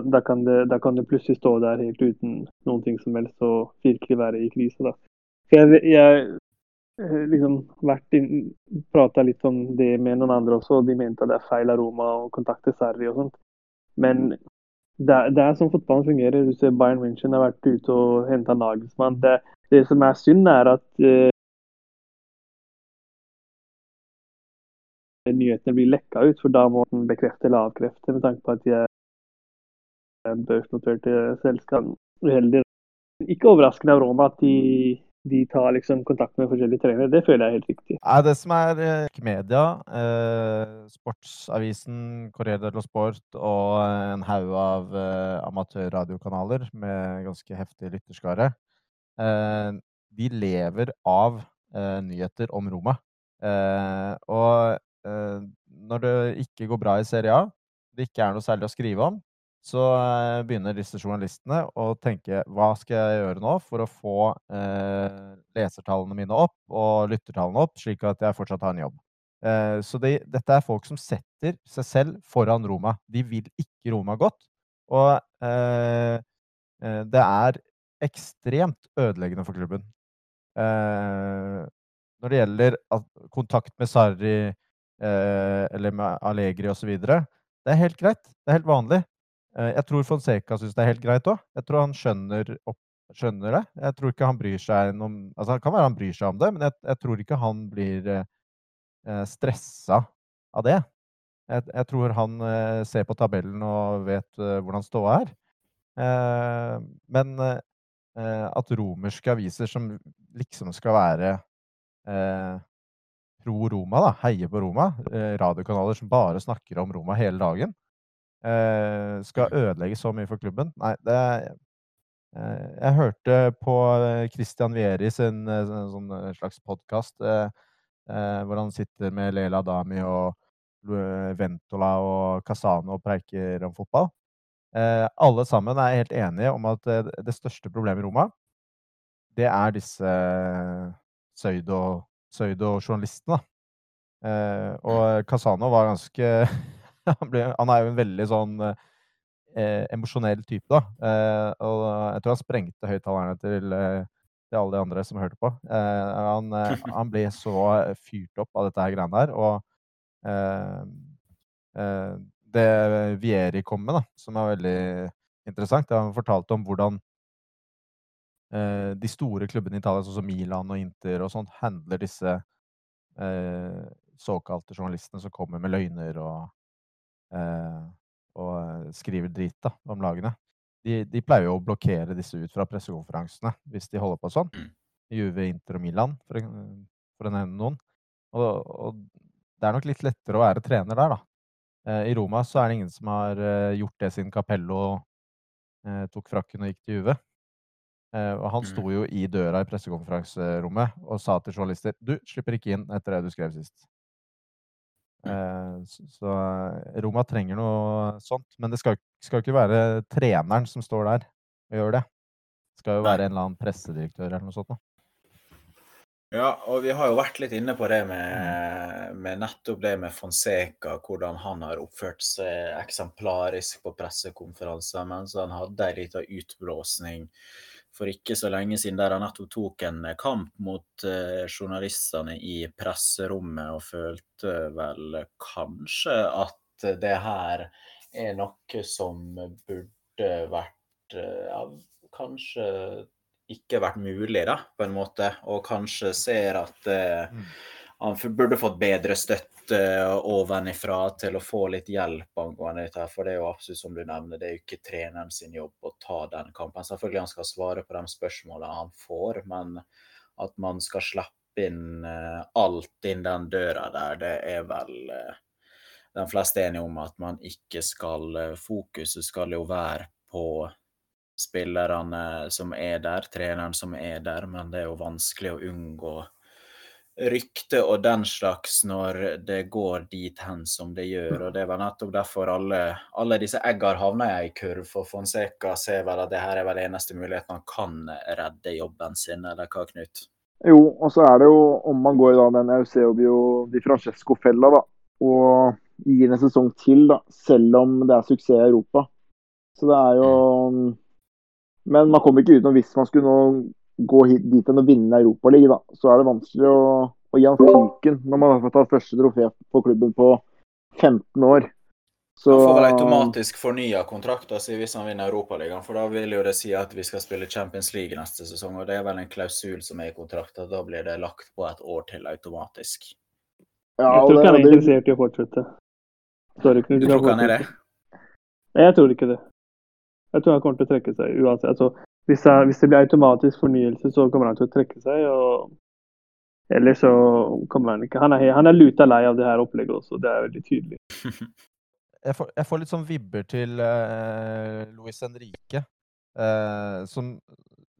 Speaker 6: da, kan det, da kan du plutselig stå der helt uten noen ting som helst og virkelig være i krise. da. Jeg, jeg eh, liksom prata litt om det med noen andre også, og de mente at det er feil av Roma å kontakte Sarri og sånt. Men det, er- det er sånn fotballen fungerer. Du ser Bayern München har vært ute og henta Nagelsmann. Det, det som er synd, er at uh, nyhetene blir lekka ut, for da må den bekrefte eller avkrefte med tanke på at de er børsnoterte selskap. Uheldig. Ikke overraskende av Roma at de, de tar liksom kontakt med forskjellige trenere. Det føler jeg er helt riktig.
Speaker 5: Ja, det som er eh, media, eh, Sportsavisen, Corriere dello Sport og en haug av eh, amatørradiokanaler med ganske heftig lytterskare, eh, de lever av eh, nyheter om Roma. Eh, og eh, når det ikke går bra i Serie A, det ikke er noe særlig å skrive om, så eh, begynner disse journalistene å tenke hva skal jeg gjøre nå for å få eh, lesertallene mine opp og lyttertallene opp, slik at jeg fortsatt har en jobb. Eh, så de, dette er folk som setter seg selv foran Roma. De vil ikke Roma godt. Og eh, eh, det er ekstremt ødeleggende for klubben. Eh, når det gjelder kontakt med Sarri eller med Allegri osv., det er helt greit. Det er helt vanlig. Eh, Jeg tror Fonseca syns det er helt greit òg. Jeg tror han skjønner, opp, skjønner det. Jeg tror ikke han bryr seg om Altså, det kan være han bryr seg om det, men jeg, jeg tror ikke han blir eh, eh, stressa av det. Jeg, jeg tror han eh, ser på tabellen og vet eh, hvordan ståa er. Eh, men eh, at romerske aviser som liksom skal være pro Roma, da, heier på Roma, radiokanaler som bare snakker om Roma hele dagen, skal ødelegge så mye for klubben. Nei, det er eh, Jeg hørte på eh, Christian Vieri sin eh, sånn eh, slags podkast eh, eh, hvor han sitter med Leila Dami og Ventola og Casano og preiker om fotball. Eh, alle sammen er helt enige om at eh, det største problemet i Roma, det er disse pseudo- pseudo-journalistene. Eh, og Casano var ganske han, ble, han er jo en veldig sånn eh, emosjonell type, da. Eh, og jeg tror han sprengte høyttalerne til, eh, til alle de andre som hørte på. Eh, han, eh, han ble så fyrt opp av dette her greiene her. Og eh, eh, det Vieri kom med, da, som er veldig interessant, det han fortalte om hvordan eh, de store klubbene i Italia, sånn som Milan og Inter og sånt, handler disse eh, såkalte journalistene som kommer med løgner og, eh, og skriver drit da, om lagene. De, de, pleier jo å blokkere disse ut fra pressekonferansene hvis de holder på sånn.
Speaker 3: Mm.
Speaker 5: Juve, Inter og Milan, for, for å nevne noen. Og, og, det er nok litt lettere å være trener der, da. Eh, I Roma så er det ingen som har eh, gjort det siden Capello eh, tok frakken og gikk til Juve. Og han sto
Speaker 3: Mm.
Speaker 5: jo i døra i pressekonferanserommet og sa til journalister du slipper ikke inn etter det du skrev sist. Så, så Roma trenger noe sånt. Men det skal, skal ikke være treneren som står der og gjør det. Det skal jo være en eller annen pressedirektør eller noe sånt. Da.
Speaker 3: Ja, og vi har jo vært litt inne på det med, med nettopp det med Fonseca, hvordan han har oppført seg eksemplarisk på pressekonferanser mens han hadde ei lita utblåsning for ikke så lenge siden der han nettopp tok en kamp mot eh, journalistene i presserommet og følte vel kanskje at det her er noe som burde vært eh, ja, kanskje ikke vært mulig, da, på en måte. Og kanskje ser at det,
Speaker 5: Mm.
Speaker 3: Han burde fått bedre støtte ovenifra til å få litt hjelp angående dette. For det er jo absolutt som du nevner, det er jo ikke treneren sin jobb å ta den kampen. Selvfølgelig han skal svare på de spørsmålene han får, men at man skal slippe inn eh, alt inn den døra der, det er vel eh, de fleste enige om at man ikke skal eh, Fokuset skal jo være på spillerne som er der, treneren som er der, men det er jo vanskelig å unngå rykte og den slags når det går dit hen som det gjør. og Det var nettopp derfor alle, alle disse eggene havna i ei kurv. For Fonseca ser vel at det her er vel eneste muligheten han kan redde jobben sin, eller hva, Knut?
Speaker 4: Jo, og så er det jo, om man går da den Eusebio di Francesco-fella, da, og gir en sesong til, da, selv om det er suksess i Europa. Så det er jo Men man kommer ikke utenom hvis man skulle nå gå hit, dit enn å vinne Europaligaen, da. Så er det vanskelig å, å gi han fyken når man har fått tatt første trofé på klubben på 15 år. Så
Speaker 3: Han får vel automatisk fornya kontrakten sin hvis han vinner Europaligaen, for da vil jo det si at vi skal spille Champions League neste sesong, og det er vel en klausul som er i kontrakten, da blir det lagt på et år til automatisk.
Speaker 4: ja,
Speaker 6: jeg tror ikke han er interessert i å fortsette. Sorry, Knut.
Speaker 3: Du tror ikke han er det?
Speaker 6: Nei, jeg tror ikke det. Jeg tror han kommer til å trekke seg uansett. Altså, hvis, det, hvis det blir automatisk fornyelse, så kommer han til å trekke seg. og Ellers så kommer han ikke. Han er, han er luta lei av det her opplegget også, det er veldig tydelig.
Speaker 5: jeg, får, jeg får litt sånn vibber til uh, Luis Henrique, uh, som,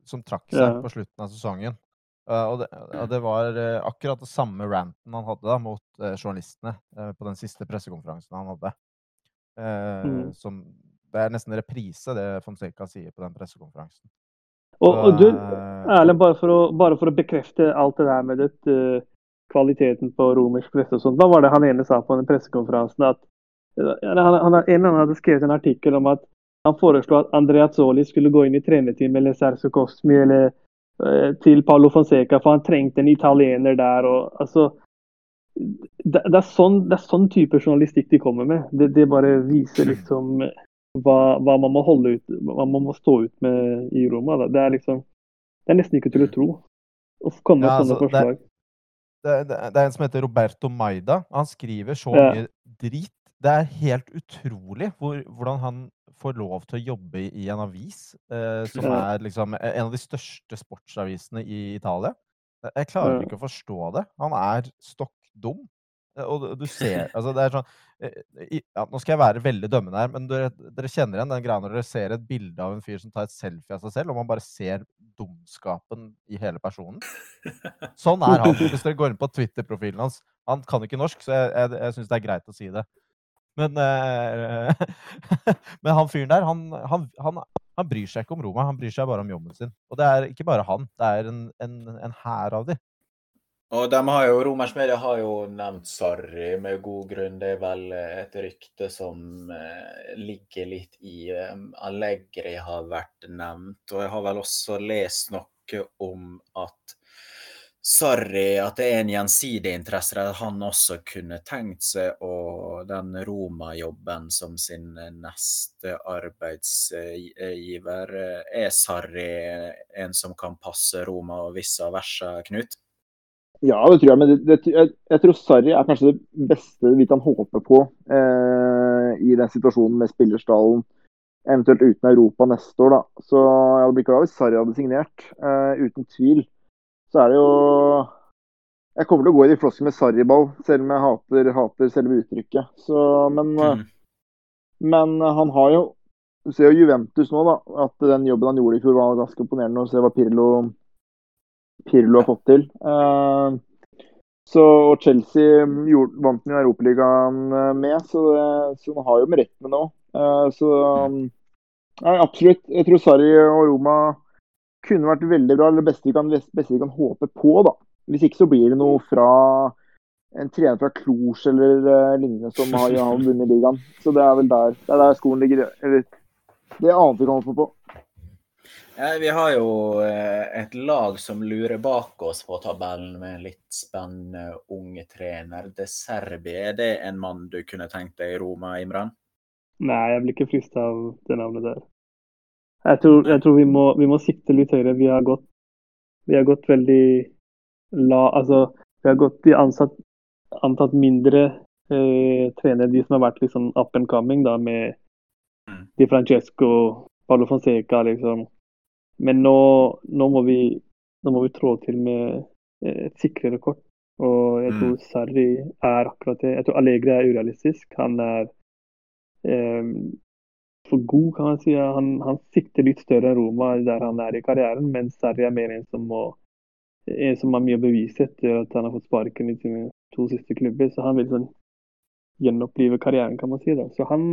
Speaker 5: som trakk seg
Speaker 6: Ja.
Speaker 5: på slutten av sesongen. Uh, og, det, og det var eh, akkurat det samme ranten han hadde da, mot eh, journalistene eh, på den siste pressekonferansen han hadde. Eh,
Speaker 6: Mhm.
Speaker 5: som, det er nesten reprise, det Fonseca sier på den pressekonferansen.
Speaker 6: Og,
Speaker 5: Så,
Speaker 6: og du,
Speaker 5: eh,
Speaker 6: Erlend, bare for, å, bare for å bekrefte alt det der med det, uh, kvaliteten på romersk presse og sånt. Hva var det han ene sa på den pressekonferansen? At, eh, han, han, en annen hadde skrevet en artikkel om at han foreslo at Andrea Zoli skulle gå inn i trenerteamet eller Serso Cosmi eller uh, til Paolo Fonseca, for han trengte en italiener der. og altså det, det, er sånn, det er sånn type journalistikk de kommer med. Det, det bare viser liksom hva, hva man må holde ut, hva man må stå ut med i Roma. Da. Det er liksom Det er nesten ikke til å tro. Å komme med
Speaker 5: Ja,
Speaker 6: sånne
Speaker 5: altså, det-
Speaker 6: forslag.
Speaker 5: det, er, det er en som heter Roberto Maida. Han skriver så
Speaker 6: Ja.
Speaker 5: mye drit. Det er helt utrolig hvor, hvordan han får lov til å jobbe i, en avis eh, som
Speaker 6: Ja.
Speaker 5: er liksom en av de største sportsavisene i Italia. Jeg- klarer ikke å forstå det. Han er stokk dum. Eh, Og du- ser Altså, det er sånn ja, Nå skal jeg være veldig dømmende her, men dere, dere kjenner igjen den greia når dere ser et bilde av en fyr som tar et selfie av seg selv, og man bare ser dumskapen i hele personen. Sånn er han. Hvis dere går inn på Twitter-profilen hans Han kan ikke norsk, så jeg, jeg, jeg syns det er greit å si det. Men, eh, men han fyren der, han, han, han, han bryr seg ikke om Roma. Han bryr seg bare om jobben sin. Og det er ikke bare han. Det er en, en, en hær av de.
Speaker 3: Og de har jo, Romersk media har jo nevnt Sarri med god grunn. Det er vel eh, et rykte som eh, ligger litt i eh, Allegri har vært nevnt. Og jeg har vel også lest noe om at Sarri, at det er en gjensidig interesse at han også kunne tenkt seg å den Roma-jobben som sin neste arbeidsgiver. Er Sarri en som kan passe Roma og vice versa, Knut?
Speaker 4: Ja, det tror jeg. Men det, det, jeg, jeg tror Sarri er kanskje det beste vi kan håpe på eh, i den situasjonen med spillerstallen. Eventuelt uten Europa neste år, da. Så jeg hadde blitt glad hvis Sarri hadde signert. Eh, uten tvil. Så er det jo Jeg kommer til å gå i de floskene med Sarri-ball, selv om jeg hater, hater selve uttrykket. Så, men,
Speaker 3: Mm.
Speaker 4: men han har jo Du ser jo Juventus nå, da. At den jobben han gjorde i fjor, var ganske imponerende. å se hva Pirlo Pirlo har fått til. Eh, så og Chelsea gjorde, vant den jo Europaligaen eh, med, så, det, så han har jo merittene nå. Eh, så nei, absolutt. Jeg tror Sarri og Roma kunne vært veldig bra. Eller det beste vi kan, beste vi kan håpe på, da. Hvis ikke så blir det noe fra en trener fra Cluj eller uh, lignende som har, har vunnet ligaen. Så det er vel der, det er der skolen ligger. Eller det annet vi kan håpe på.
Speaker 3: Ja, vi har jo eh, et lag som lurer bak oss på tabellen med en litt spennende unge trener. De Serbi, er det en mann du kunne tenkt deg i Roma, Imran?
Speaker 6: Nei, jeg blir ikke frista av det navnet der. Jeg tror, jeg tror vi, må, vi må sikte litt høyere. Vi har gått, vi har gått veldig la Altså, vi har gått i ansatt, antatt mindre eh, trenere, de som har vært litt sånn up and coming, da, med
Speaker 3: Mm.
Speaker 6: Di Francesco, Paolo Fonseca, liksom. Men nå, nå, må vi, nå må vi trå til med eh, et sikrere kort. Og jeg
Speaker 3: Mm.
Speaker 6: tror Sarri er akkurat det. Jeg tror Allegri er urealistisk. Han er eh, for god, kan man si. Han, han sikter litt større enn Roma der han er i karrieren, men Sarri er mer en som må en som har mye å bevise etter at han har fått sparken i sine to siste klubber. Så han vil sånn gjenopplive karrieren, kan man si. da. Så han,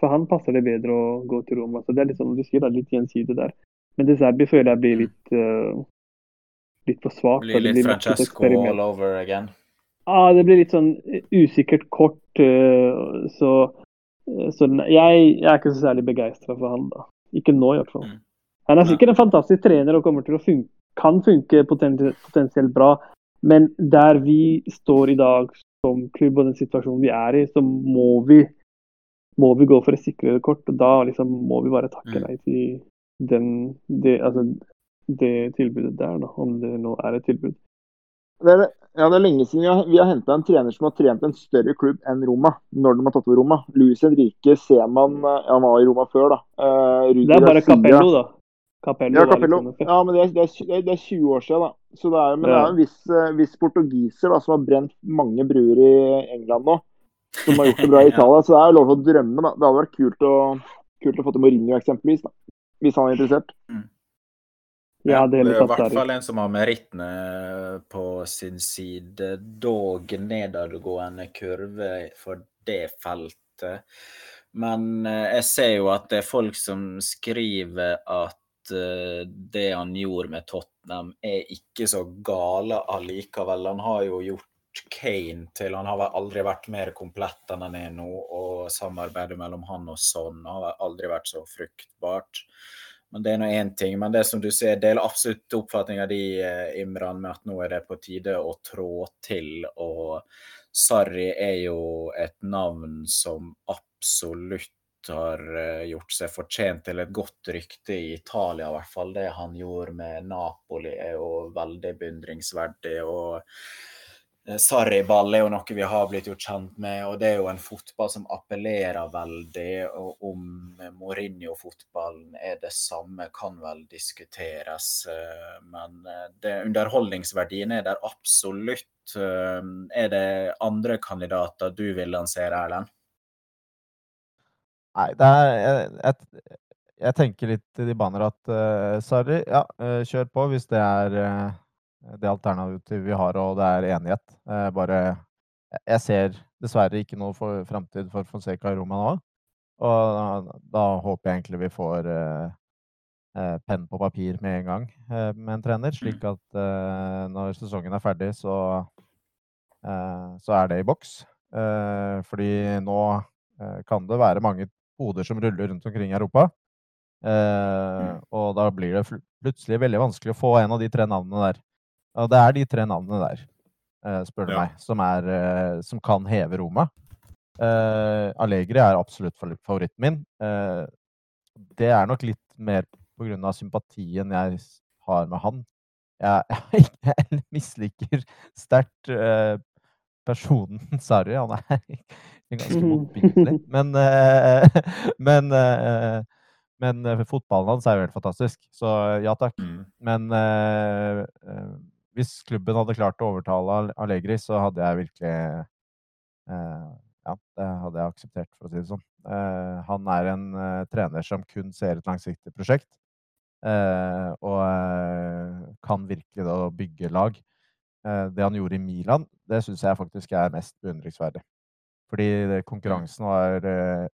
Speaker 6: For han passer det bedre å gå til Roma. Så det er litt sånn du sier, da, litt gjensidig der. Men De Serbi føler jeg blir litt uh, litt for svakt.
Speaker 3: Blir litt
Speaker 6: nok
Speaker 3: Francesco all over again?
Speaker 6: Ja, det blir litt sånn usikkert kort. Uh, Så, eh, så jeg, jeg er ikke så særlig begeistra for han, da. Ikke nå, i hvert fall.
Speaker 3: Mm.
Speaker 6: Han er sikkert en fantastisk trener og kommer til å funke, kan funke poten- potensielt bra. Men der vi står i dag som klubb og den situasjonen vi er i, så må vi, må vi gå for et sikrere kort. og Da liksom må vi bare takke
Speaker 3: Mm.
Speaker 6: nei til den, det, altså, det tilbudet der, da, om det nå er et tilbud.
Speaker 4: Det er, ja, det er lenge siden vi har, vi har henta en trener som har trent en større klubb enn Roma. Når de har tatt over Roma. Luis Henrique ser man ja, Han var i Roma før, da. Uh,
Speaker 6: Det er bare Capello, da. Capello
Speaker 4: Ja, Capello.
Speaker 6: liksom
Speaker 4: Ja, men det er, det, er, det er 20 år siden, da. Så det er, men det er en viss, eh, viss portugiser da, som har brent mange bruer i England nå. Som har gjort det bra i. Italia. Så det er lov til å drømme, da. Det hadde vært kult å, kult å få til Mourinho eksempelvis, da. Hvis han er interessert.
Speaker 6: Ja, det er
Speaker 3: er i hvert fall en som har merittene på sin side. Dog nedadgående kurve for det feltet. Men eh, jeg ser jo at det er folk som skriver at eh, det han gjorde med Tottenham, er ikke så gale allikevel. Han har jo gjort Kane til Han har aldri vært mer komplett enn han er nå, og samarbeidet mellom han og Son har aldri vært så fruktbart. Men det er nå én ting. Men det som du sier, deler absolutt oppfatninga di, eh, Imran, med at nå er det på tide å trå til. Og Sarri er jo et navn som absolutt har eh, gjort seg fortjent til et godt rykte i Italia, i hvert fall. Det han gjorde med Napoli er jo veldig beundringsverdig. og Sarri-ball er jo noe vi har blitt gjort kjent med, og det er jo en fotball som appellerer veldig. Og om Mourinho-fotballen er det samme, kan vel diskuteres. eh, Men eh, det, underholdningsverdien er der absolutt. Eh, Er det andre kandidater du vil lansere, Erlend?
Speaker 5: Nei, det er jeg, jeg, tenker litt i de baner at uh, Sarri, ja, eh, kjør på hvis det er eh, det alternativet vi har og det er enighet. Eh, bare Jeg ser dessverre ikke noe for framtid for Fonseca i Roma nå. Og da, da håper jeg egentlig vi får eh, eh, penn på papir med en gang eh, med en trener, slik at eh, når sesongen er ferdig, så, eh, så er det i boks. Eh, fordi nå eh, kan det være mange hoder som ruller rundt omkring i Europa. Eh, og da blir det plutselig veldig vanskelig å få en av de tre navnene der. Og det er de tre navnene der, eh, spør du
Speaker 3: Ja.
Speaker 5: meg, som, er, eh, som kan heve Roma. Eh, Allegri er absolutt favoritten min. Det er nok litt mer pga. sympatien jeg har med han, jeg, jeg misliker sterkt uh, personen Sarri. Han er ganske motbyggelig. Men, uh, men, uh, men fotballen hans er jo helt fantastisk. Så ja takk.
Speaker 3: Mm.
Speaker 5: Men hvis klubben hadde klart å overtale Allegri, så hadde jeg virkelig eh, Ja, det hadde jeg akseptert, for å si det sånn. Eh, han er en eh, trener som kun ser et langsiktig prosjekt. eh, og eh, kan virkelig da bygge lag. Eh, det han gjorde i Milan, det syns jeg faktisk er mest beundringsverdig. Fordi det, konkurransen var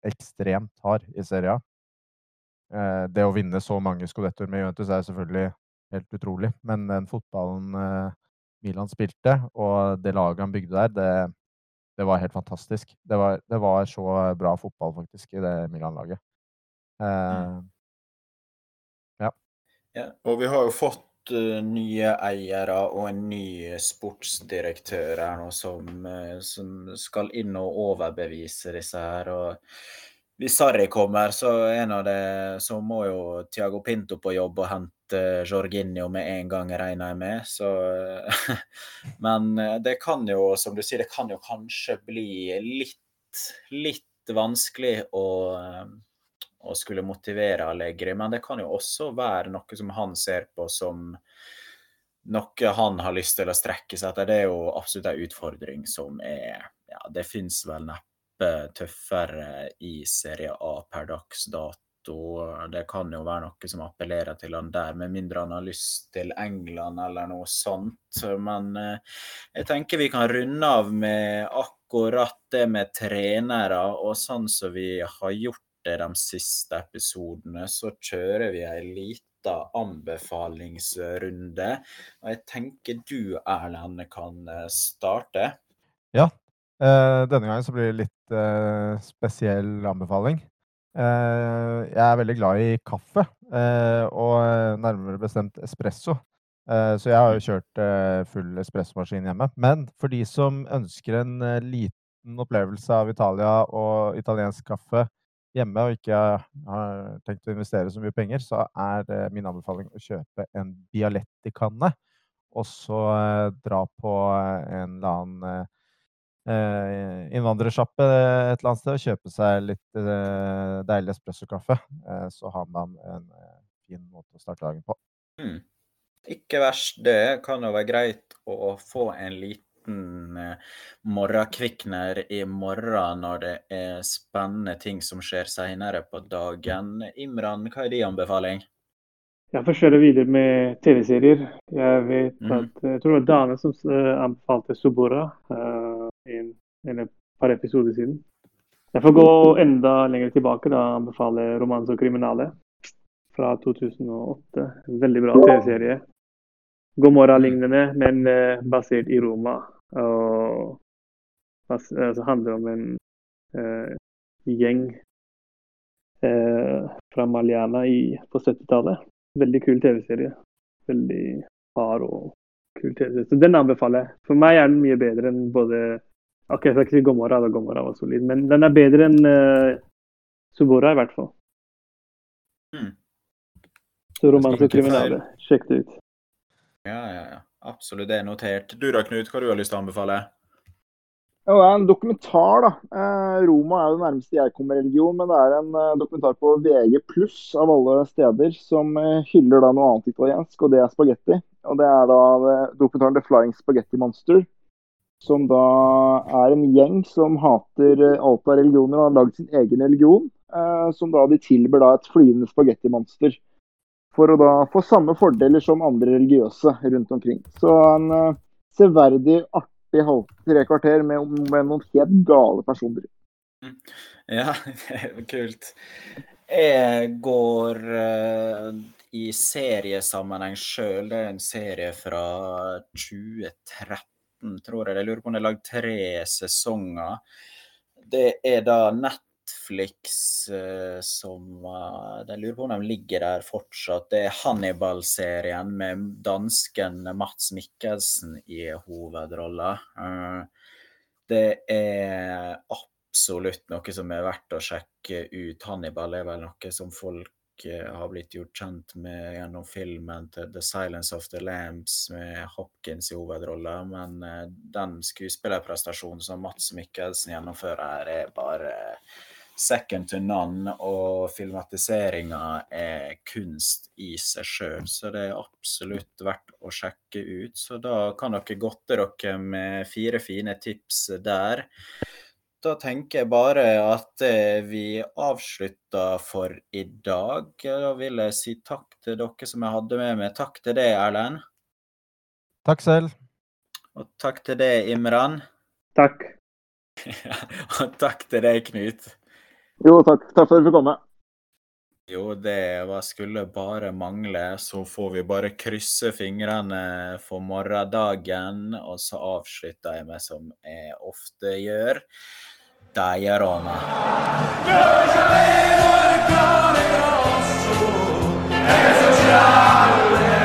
Speaker 5: ekstremt hard i Serie A. Eh, det å vinne så mange skodettoer med Juventus er selvfølgelig helt utrolig. Men den fotballen eh, Milan spilte, og det laget han bygde der, det, det var helt fantastisk. Det var, det var så bra fotball, faktisk, i det Milan-laget. Eh,
Speaker 3: Og vi har jo fått eh, nye eiere og en ny sportsdirektør her nå som, som skal inn og overbevise disse her. og hvis Sarri kommer, så, en av det, så må jo Tiago Pinto på jobb og hente Jorginho med en gang, regner jeg med. Så, men eh, det kan jo, som du sier, det kan jo kanskje bli litt, litt vanskelig å, eh, å skulle motivere Allegri. Men det kan jo også være noe som han ser på som noe han har lyst til å strekke seg etter. Det er jo absolutt en utfordring som er Ja, det fins vel neppe tøffere i Serie A per dags dato. Det kan jo være noe som appellerer til han der, med mindre han har lyst til England eller noe sånt. Men eh, jeg tenker vi kan runde av med akkurat det med trenere, og sånn som vi har gjort det de siste episodene, så kjører vi ei lita anbefalingsrunde. Og jeg tenker du, Erlend, kan eh, starte.
Speaker 5: ja. Eh, denne gangen så blir det litt spesiell anbefaling. Eh, jeg er veldig glad i kaffe, eh, og nærmere bestemt espresso. Eh, så jeg har jo kjørt full espressomaskin hjemme. Men for de som ønsker en liten opplevelse av Italia og italiensk kaffe hjemme, og ikke har tenkt å investere så mye penger, så er min anbefaling å kjøpe en Bialetti-kanne. Og så dra på en eller annen innvandrersjappe et eller annet sted og kjøpe seg litt eh, deilig espressokaffe. Eh, så har man en eh, fin måte å starte dagen på.
Speaker 3: Mm. Ikke verst, det kan jo være greit å få en liten eh, morgenkvikner i morgen når det er spennende ting som skjer senere på dagen. Imran, hva er din anbefaling?
Speaker 6: Jeg får kjøre videre med TV-serier. Jeg vet
Speaker 3: Mhm.
Speaker 6: at Jeg tror det var Dane som eh, anbefalte Subora en, en et par episoder siden. Jeg får gå enda lenger tilbake da anbefaler anbefale 'Romanse og kriminale' fra 2008. Veldig bra TV-serie. Gomorra-lignende, men eh, basert i Roma. Og bas, altså, handler om en uh, gjeng uh, fra Maliana i, på 70-tallet. Veldig kul TV-serie. Veldig hard og kul TV-serie. Så den anbefaler jeg. For meg er den mye bedre enn både Ok, jeg skal ikke si Gomorra, da Gomorra var solid, men den er bedre enn uh, Subora, i hvert fall.
Speaker 3: Mm.
Speaker 6: Så romanse og kriminale. Sjekk det ut.
Speaker 3: Ja, ja, ja. Absolutt, det er notert. Du da, Knut, hva du har lyst til å anbefale?
Speaker 4: Jo, det er en dokumentar, da. Eh, Roma er jo det nærmeste jeg kommer religion, men det er en eh, dokumentar på VG pluss av alle steder som eh, hyller da noe annet italiensk, og det er spagetti. Og det er da dokumentaren The Flying Spaghetti Monster, som da er en gjeng som hater eh, alt av religioner og har lagd sin egen religion, eh, som da de tilber da et flyvende spagettimonster. For å da få samme fordeler som andre religiøse rundt omkring. Så en eh, severdig, artig halv tre kvarter med, med noen helt gale personer.
Speaker 3: Ja, det er kult. Jeg går eh, i seriesammenheng sjøl. Det er en serie fra 2013, tror jeg. Jeg lurer på om det er lagd tre sesonger. Det er da Netflix eh, som uh, Jeg lurer på om de ligger der fortsatt. Det er Hannibal-serien med dansken Mats Mikkelsen i hovedrolla. Eh, det er absolutt noe som er verdt å sjekke ut. Hannibal er vel noe som folk eh, har blitt gjort kjent med gjennom filmen til The Silence of the Lambs med Hopkins i hovedrolla, men eh, den skuespillerprestasjonen som Mats Mikkelsen gjennomfører er bare second to none, og filmatiseringa er kunst i seg sjøl, så det er absolutt verdt å sjekke ut. Så da kan dere godte dere med fire fine tips der. Da tenker jeg bare at eh, vi avslutter for i dag. Da vil jeg si takk til dere som jeg hadde med meg. Takk til deg, Erlend.
Speaker 5: Takk selv.
Speaker 3: Og takk til deg, Imran.
Speaker 6: Takk.
Speaker 3: Og takk til deg, Knut.
Speaker 4: Jo, takk. Takk for at du fikk komme.
Speaker 3: Jo, det skulle bare mangle. Så får vi bare krysse fingrene for morgendagen. Og så avslutter jeg med, som jeg ofte gjør,
Speaker 1: Deierana. Io